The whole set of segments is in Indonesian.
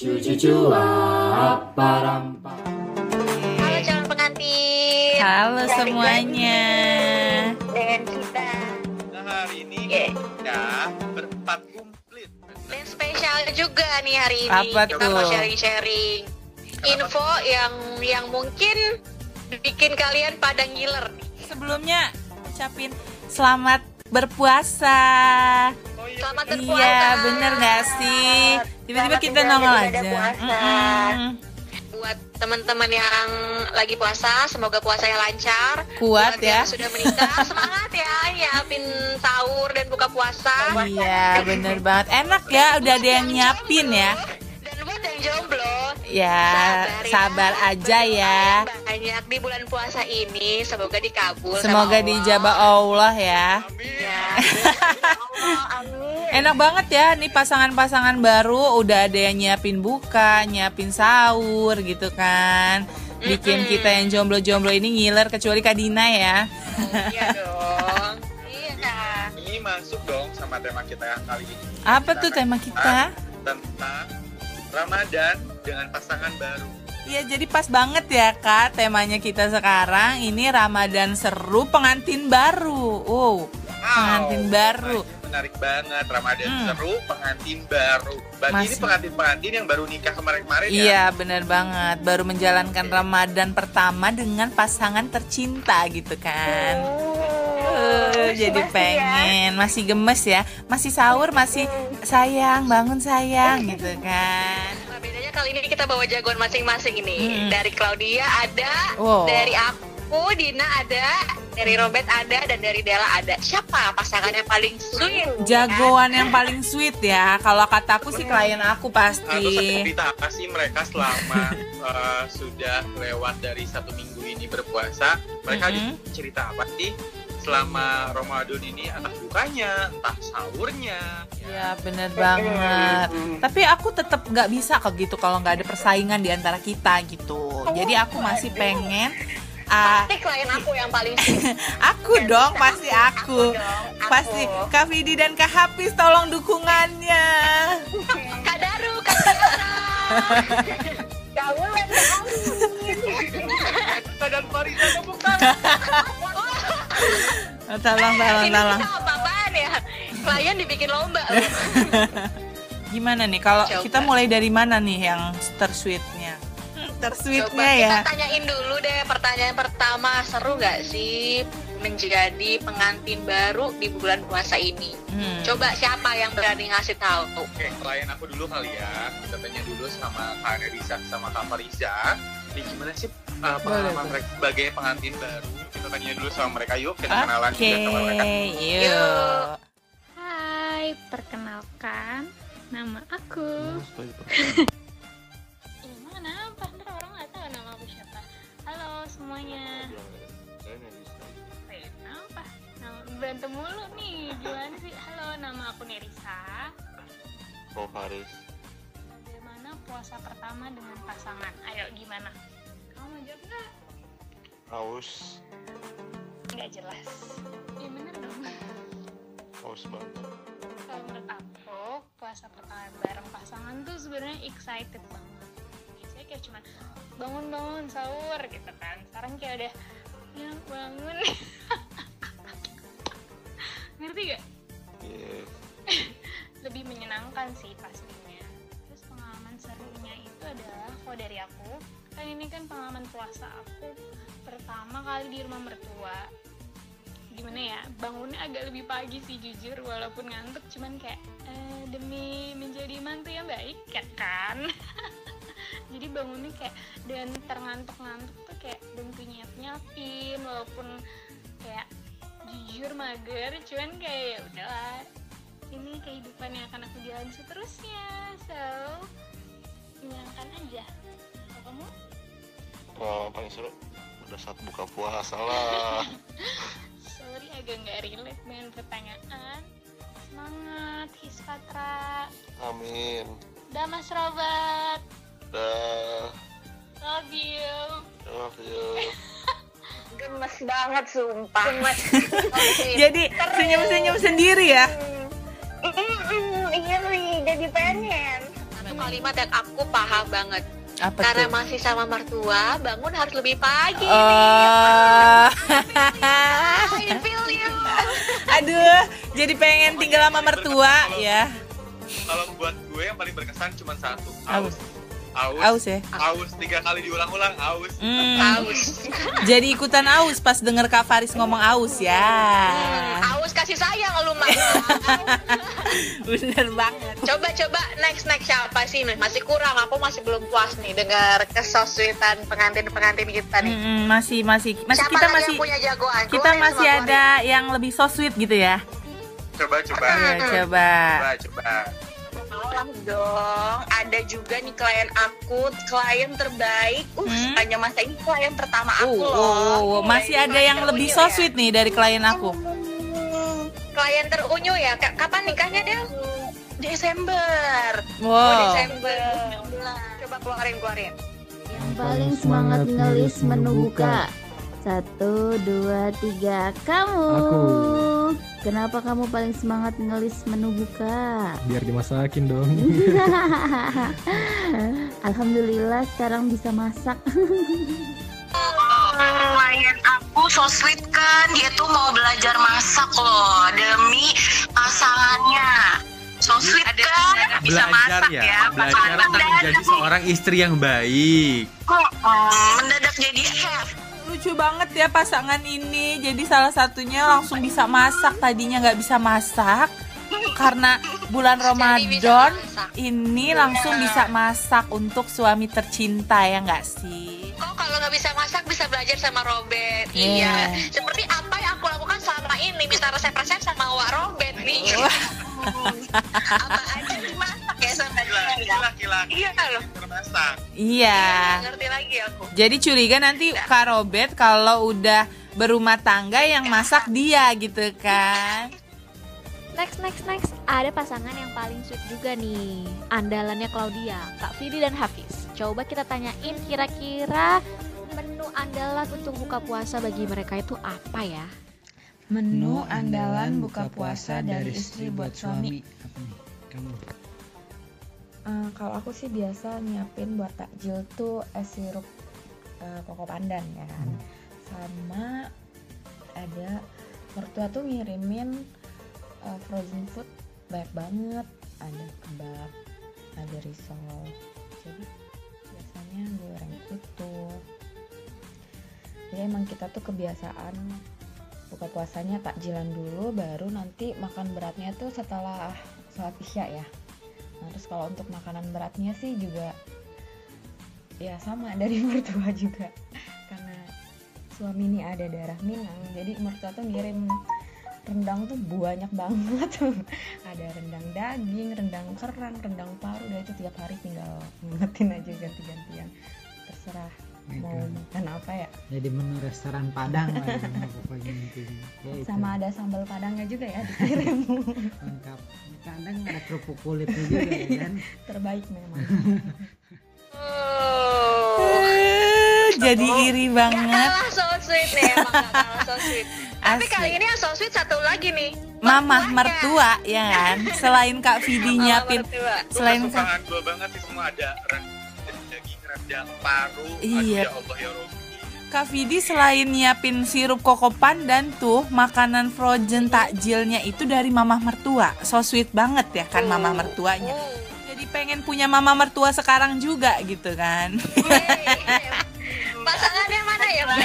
Cucu cuap parampa. Halo calon pengantin. Halo Balik semuanya. lagi Dengan kita Nah hari ini Iya. kita berempat komplit. dan spesial juga nih hari ini. Apa kita tuh? mau sharing-sharing info yang yang mungkin bikin kalian pada ngiler. nih. Sebelumnya ucapin selamat berpuasa. Oh iya, Selamat berpuasa. Iya, bener gak sih? Tiba-tiba kita nongol aja. puasa. Buat teman-teman yang lagi puasa, semoga puasanya lancar. Kuat Buat ya. yang sudah menikah, semangat ya, nyiapin sahur dan buka puasa. Iya, bener banget. Enak ya, udah ada yang nyiapin ya. Dan buat yang jomblo, Ya, Sabar ya. sabar aja ya. banyak di bulan puasa ini semoga dikabul sama Semoga Allah. dijabah Allah ya. Amin. ya amin Enak banget ya nih pasangan-pasangan baru udah ada yang nyiapin buka, nyiapin sahur gitu kan. Bikin Mm-mm. kita yang jomblo-jomblo ini ngiler kecuali Kak Dina ya. iya dong iya Ini masuk dong sama tema kita yang kali ini. Apa Kita tuh tema kita? Tentang Ramadan dengan pasangan baru. Iya jadi pas banget ya Kak temanya kita sekarang ini Ramadan seru pengantin baru. Wow, pengantin Wow, baru. temanya Menarik banget Ramadan Hmm. seru pengantin baru. Berarti ini Masih. pengantin-pengantin yang baru nikah kemarin-kemarin ya. Iya bener banget baru menjalankan Ramadan pertama dengan pasangan tercinta gitu kan. Oh, Uh, jadi pengen masih gemes ya. Masih sahur masih sayang bangun sayang gitu kan. Nah, bedanya kali ini kita bawa jagoan masing-masing ini. Hmm. dari Claudia ada Wow. dari aku Dina ada dari Robert ada dan dari Della ada. Siapa pasangan yang paling sweet? Jagoan yang paling sweet ya. Kalau kataku sih klien aku pasti. Cerita apa sih mereka selama eh, sudah lewat dari satu minggu ini berpuasa? Mereka Mhm. cerita apa sih selama Ramadan ini entah bukanya, entah sahurnya. ya bener banget. Tapi aku tetap nggak bisa kok gitu kalau nggak ada persaingan di antara kita gitu. Jadi aku masih pengen ah pasti klien aku yang paling aku dong pasti aku. dong, aku. pasti. Kak Vidi dan Kak Hafiz tolong dukungannya. Kak Daru Kak Tiara kamu Dan Farida tepuk tangan. Oh, tolong tolong ini tolong kita apa-apaan ya klien dibikin lomba Gimana nih kalau Coba. kita mulai dari mana nih yang tersweetnya? Coba Tersweetnya ya. kita tanyain dulu deh pertanyaan pertama seru nggak sih menjadi pengantin baru di bulan puasa ini? Hmm. Coba siapa yang berani ngasih tahu? Oke, klien aku dulu kali ya. Kita tanya dulu sama Kak Nerisa sama Kak Fariza. Ini gimana sih uh, pengalaman Boleh, mereka sebagai pengantin baru? Kita tanya dulu sama mereka yuk. Kita Oke, kenalan juga sama mereka. yuk. Hai, perkenalkan nama aku. Ini mana apa? Ntar orang nggak tahu nama aku siapa. Halo semuanya. Kenapa? Nama berantem mulu nih. Gimana sih? Halo, nama aku Nerisa. Oh Faris, Bagaimana puasa pertama dengan pasangan? Ayo gimana? Kamu mau jawab nggak? haus, Nggak jelas. Iya bener dong. haus banget. Kalau menurut aku puasa pertama bareng pasangan tuh sebenarnya excited banget. Biasanya kayak cuman bangun-bangun sahur gitu kan. Sekarang kayak udah ya bangun. Ngerti gak? Iya, Lebih menyenangkan sih pastinya. Kalau dari aku kan ini kan pengalaman puasa aku pertama kali di rumah mertua. Gimana ya bangunnya agak lebih pagi sih jujur walaupun ngantuk cuman kayak eh, demi menjadi mantu yang baik kan. Jadi bangunnya kayak dan terngantuk-ngantuk tuh kayak bantu nyiap walaupun kayak jujur mager cuman kayak ya udahlah ini kehidupan yang akan aku jalani seterusnya so pengalaman paling seru pada saat buka puasa lah. sorry agak nggak relate dengan pertanyaan semangat Hispatra Amin. dah Mas Robert Dah, love you love you. Gemes banget sumpah. Gemes. Jadi senyum-senyum sendiri ya. iya jadi pengen. kalimat yang aku paham banget. Apa Karena tuh? masih sama mertua, bangun harus lebih pagi. Oh. I feel you. Aduh, jadi pengen tinggal sama mertua ya. Kalau buat gue yang paling berkesan cuma satu, aus. Aus. Aus ya. Aus tiga kali diulang-ulang, aus. Hmm, Aus. jadi ikutan aus pas denger Kak Faris ngomong aus ya. Hmm, aus kasih sayang lu mah. Bener banget. coba coba next next siapa sih nih? Masih kurang, aku masih belum puas nih dengar kesosuitan pengantin-pengantin kita nih. Mm, masih masih masih Siapa kita masih yang punya jagoan? kita Keluarin masih ada yang lebih so sweet gitu ya. Coba coba. Iya, coba. Coba coba. Malah dong, ada juga nih klien aku, klien terbaik. Uh, Hmm? hanya masa ini klien pertama Uh, aku uh, loh. uh, masih ada yang lebih so sweet nih dari klien aku. Hmm, klien terunyu ya. Ka- Kapan nikahnya Del? Desember. Oh, Wow. Desember. Coba keluarin keluarin. Yang paling semangat ngelis menu buka. Satu, dua, tiga. Kamu. Aku. Kenapa kamu paling semangat ngelis menu buka? Biar dimasakin dong. Alhamdulillah sekarang bisa masak. klien aku so sweet kan dia tuh mau belajar masak loh demi pasangannya so sweet kan bisa belajar masak ya, ya, belajar pasangan untuk menjadi seorang istri yang baik. mendadak jadi chef Lucu banget ya pasangan ini. Jadi salah satunya langsung bisa masak. Tadinya nggak bisa masak karena bulan bisa Ramadan ini langsung bisa masak untuk suami tercinta ya nggak sih? Kalau nggak bisa masak bisa belajar sama Robert Iya. iya seperti apa yang aku lakukan selama ini minta resep-resep sama Wak Robert nih apa aja dimasak ya sama Gila, laki iya loh termasak. Iya. Nggak ngerti lagi aku Jadi curiga nanti Kak Robert kalau udah berumah tangga yang masak dia gitu kan? Next, next, next. Ada pasangan yang paling sweet juga nih. Andalannya Claudia, Kak Fidi dan Hafiz. Coba kita tanyain kira-kira menu andalan untuk buka puasa bagi mereka itu apa ya? Menu andalan buka puasa dari istri buat suami. Apa nih? Kamu. Eh, kalau aku sih biasa nyiapin buat takjil tuh es sirup eh, koko pandan ya kan. Sama ada mertua tuh ngirimin eh, frozen food banyak banget. Ada kebab, ada risol. Jadi biasanya goreng itu. Jadi emang kita tuh kebiasaan buka puasanya takjilan dulu baru nanti makan beratnya tuh setelah sholat isya ya nah terus kalau untuk makanan beratnya sih juga ya sama dari mertua juga karena suami ini ada darah Minang jadi mertua tuh ngirim rendang tuh banyak banget. Ada rendang daging rendang kerang rendang paru. Dan itu tiap hari tinggal ngingetin aja ganti-gantian. Terserah mau makan apa ya. Jadi menu restoran Padang lah ini, pokoknya intinya. Ya, itu. sama ada sambal padangnya juga ya dikirim. Lengkap. Kadang ada kerupuk kulitnya juga ya kan? terbaik memang. Eh, Jadi iri Gak banget. kalah so sweet nih emang gak kalah so sweet Tapi Asli. kali ini yang so sweet satu lagi nih Mamah mertua ya kan. Selain Kak Vidi Mama nyiapin selain kesukaan gue banget sih semua ada rendang daging rendang paru. Iya. Aduh, ya Allah ya Rabbi. Kak Vidi selain nyiapin sirup koko pandan tuh makanan frozen takjilnya itu dari mamah mertua. So sweet banget ya kan mamah mertuanya. Jadi pengen punya mama mertua sekarang juga gitu kan. Pasangannya mana ya mbak?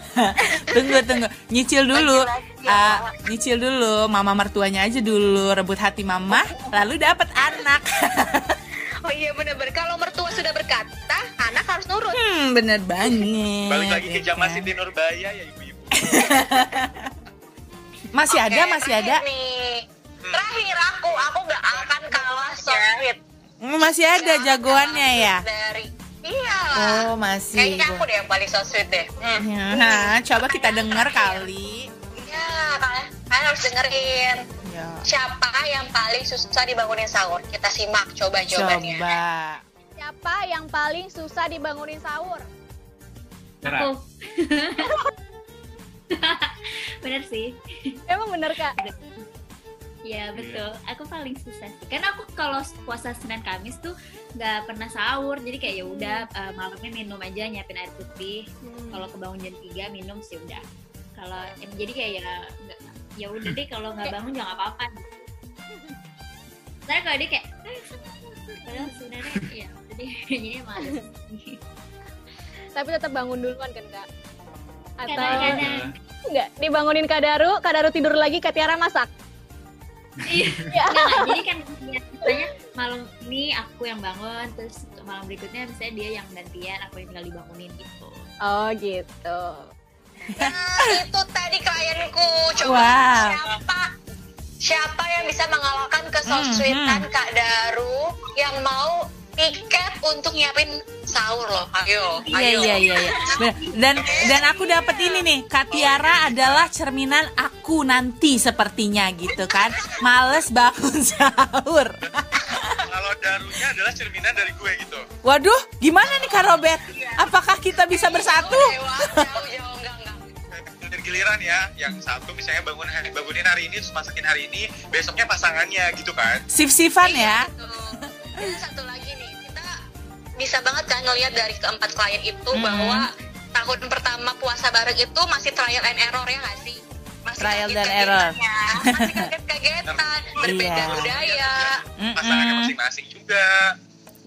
tunggu tunggu. Nyicil dulu. Ah, nyicil dulu. Mama mertuanya aja dulu. Rebut hati mama lalu dapat anak. Oh iya bener-bener. Kalau mertua sudah berkata Anak harus nurut. Hmm bener banget. Balik lagi ke zaman? Siti Nurbaya ya ibu-ibu. masih ada Oke, masih ada. nih. Terakhir aku Aku gak akan kalah so sweet Hmm, masih ada jagoannya ya oh masih Kayaknya aku deh yang paling so sweet deh hmm. Ya, coba kita dengar kali Iya kalian, kalian harus dengerin ya Siapa yang paling susah dibangunin sahur? Kita simak coba jawabannya coba Siapa yang paling susah dibangunin sahur? Aku. Bener sih. Emang bener kak? Ya betul, aku paling susah sih. Karena aku kalau puasa Senin Kamis tuh nggak pernah sahur, jadi kayak ya udah eh, malamnya minum aja nyiapin air putih. Kalau kebangun jam 3 minum sih udah. Kalau em, jadi kayak ya ya udah deh kalau nggak bangun jangan apa-apa. Saya kalau dia kayak "Eh, padahal sebenarnya ya udah deh jadi males. Tapi tetap bangun duluan kan kak? Atau Kadang-kadang. enggak? Dibangunin Kak Daru, Kak Daru tidur lagi, Kak Tiara masak. Iya. Nggak. jadi kan biasanya malam ini aku yang bangun, terus malam berikutnya misalnya dia yang gantian, aku yang tinggal dibangunin gitu. Oh gitu. Nah, itu tadi klienku. Coba Wow. siapa siapa yang bisa mengalahkan Hmm, kesosweetan Kak Daru yang mau tiket untuk nyiapin sahur loh. Ayo, Iya ayo. iya iya iya. Dan dan aku dapat ini nih, Kak Tiara adalah cerminan aku nanti sepertinya gitu kan. Males bangun sahur. Kalau darunya adalah cerminan dari gue gitu. Waduh, gimana nih Kak Robert? Apakah kita bisa bersatu? Dari giliran ya, yang satu misalnya bangun bangunin hari ini terus masakin hari ini, besoknya pasangannya gitu kan. Sif-sifan ya. Dan satu lagi nih, bisa banget kan ngelihat dari keempat klien itu Hmm. bahwa tahun pertama puasa bareng itu masih trial and error ya nggak sih? Masih Trial dan error. Masih kaget-kagetan, berbeda Iya. budaya, Pasangannya Mm-mm. masing-masing juga.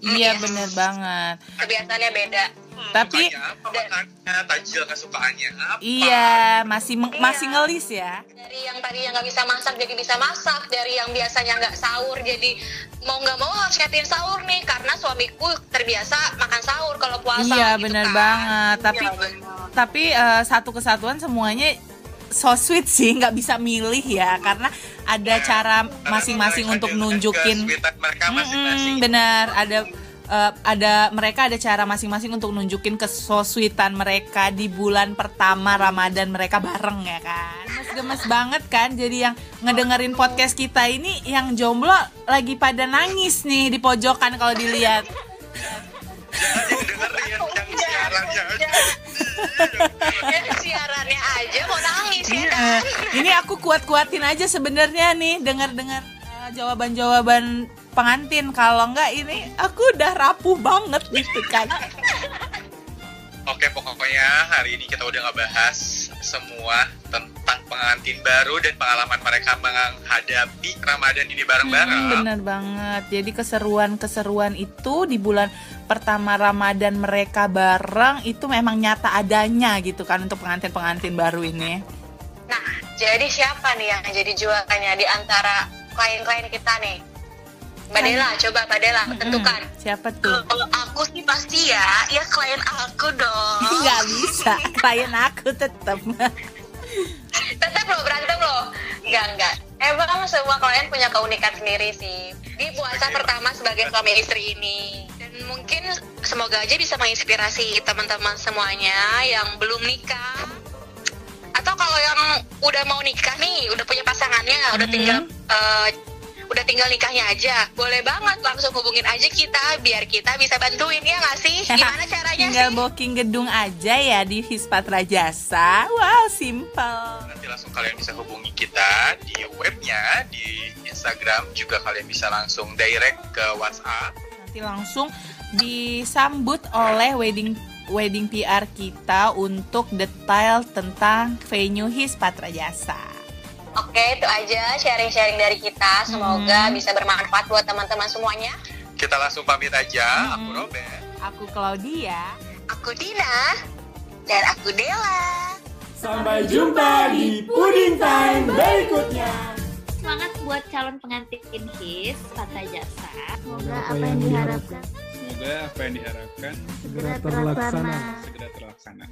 Iya bener banget. kebiasaannya beda. Tapi Apa makannya, tajil kesukaannya apa? iya masih meng- masih ngelis ya. Dari yang tadi yang nggak bisa masak jadi bisa masak, dari yang biasanya nggak sahur jadi mau nggak mau harus nyiapin sahur nih karena suamiku terbiasa makan sahur kalau puasa. Iya gitu bener kan. banget. Tapi Iya, bener. tapi eh, satu kesatuan semuanya so sweet sih nggak bisa milih ya karena ada cara masing-masing untuk nunjukin masing-masing. Mm, benar ada eh, ada mereka ada cara masing-masing untuk nunjukin kesosweetan mereka di bulan pertama Ramadan mereka bareng ya kan? Gemes banget kan? Jadi yang ngedengerin podcast kita ini yang jomblo lagi pada nangis nih di pojokan kalau dilihat. Siarannya Ya, siarannya aja mau nangis ya Eh, kan. ini aku kuat-kuatin aja sebenarnya nih dengar-dengar eh, jawaban-jawaban pengantin kalau enggak ini aku udah rapuh banget gitu kan Oke, pokoknya hari ini kita udah ngebahas semua tentang pengantin baru dan pengalaman mereka menghadapi Ramadan ini bareng-bareng. Hmm, bener banget. Jadi keseruan-keseruan itu di bulan pertama Ramadan mereka bareng itu memang nyata adanya gitu kan untuk pengantin-pengantin baru ini. Nah, jadi siapa nih yang jadi juaranya di antara klien-klien kita nih? Mbak Dela, coba Mbak Dela tentukan. Siapa tuh? Kalau aku sih pasti ya, ya klien aku dong. Nggak bisa, klien aku tetap. Tetap loh berantem loh. Enggak, enggak. Emang semua klien punya keunikan sendiri sih. Di puasa pertama sebagai suami istri ini. Dan mungkin semoga aja bisa menginspirasi teman-teman semuanya yang belum nikah. Atau kalau yang udah mau nikah nih, udah punya pasangannya, udah tinggal eh, udah tinggal nikahnya aja. Boleh banget langsung hubungin aja kita biar kita bisa bantuin ya nggak sih? Gimana caranya Tinggal sih? booking gedung aja ya di Hispatra Jasa. Wow, simple. Nanti langsung kalian bisa hubungi kita di webnya, di Instagram juga kalian bisa langsung direct ke WhatsApp. Nanti langsung disambut oleh wedding wedding PR kita untuk detail tentang venue Hispatra Jasa. Oke, itu aja sharing-sharing dari kita. Semoga bisa bermanfaat buat teman-teman semuanya. Kita langsung pamit aja. Aku Robert. Aku Claudia. Aku Dina. Dan aku Dela. Sampai jumpa di Pudding Time berikutnya. Semangat buat calon pengantin HIS Patra Jasa. Semoga apa yang diharapkan Semoga apa yang diharapkan segera terlaksana. segera terlaksana.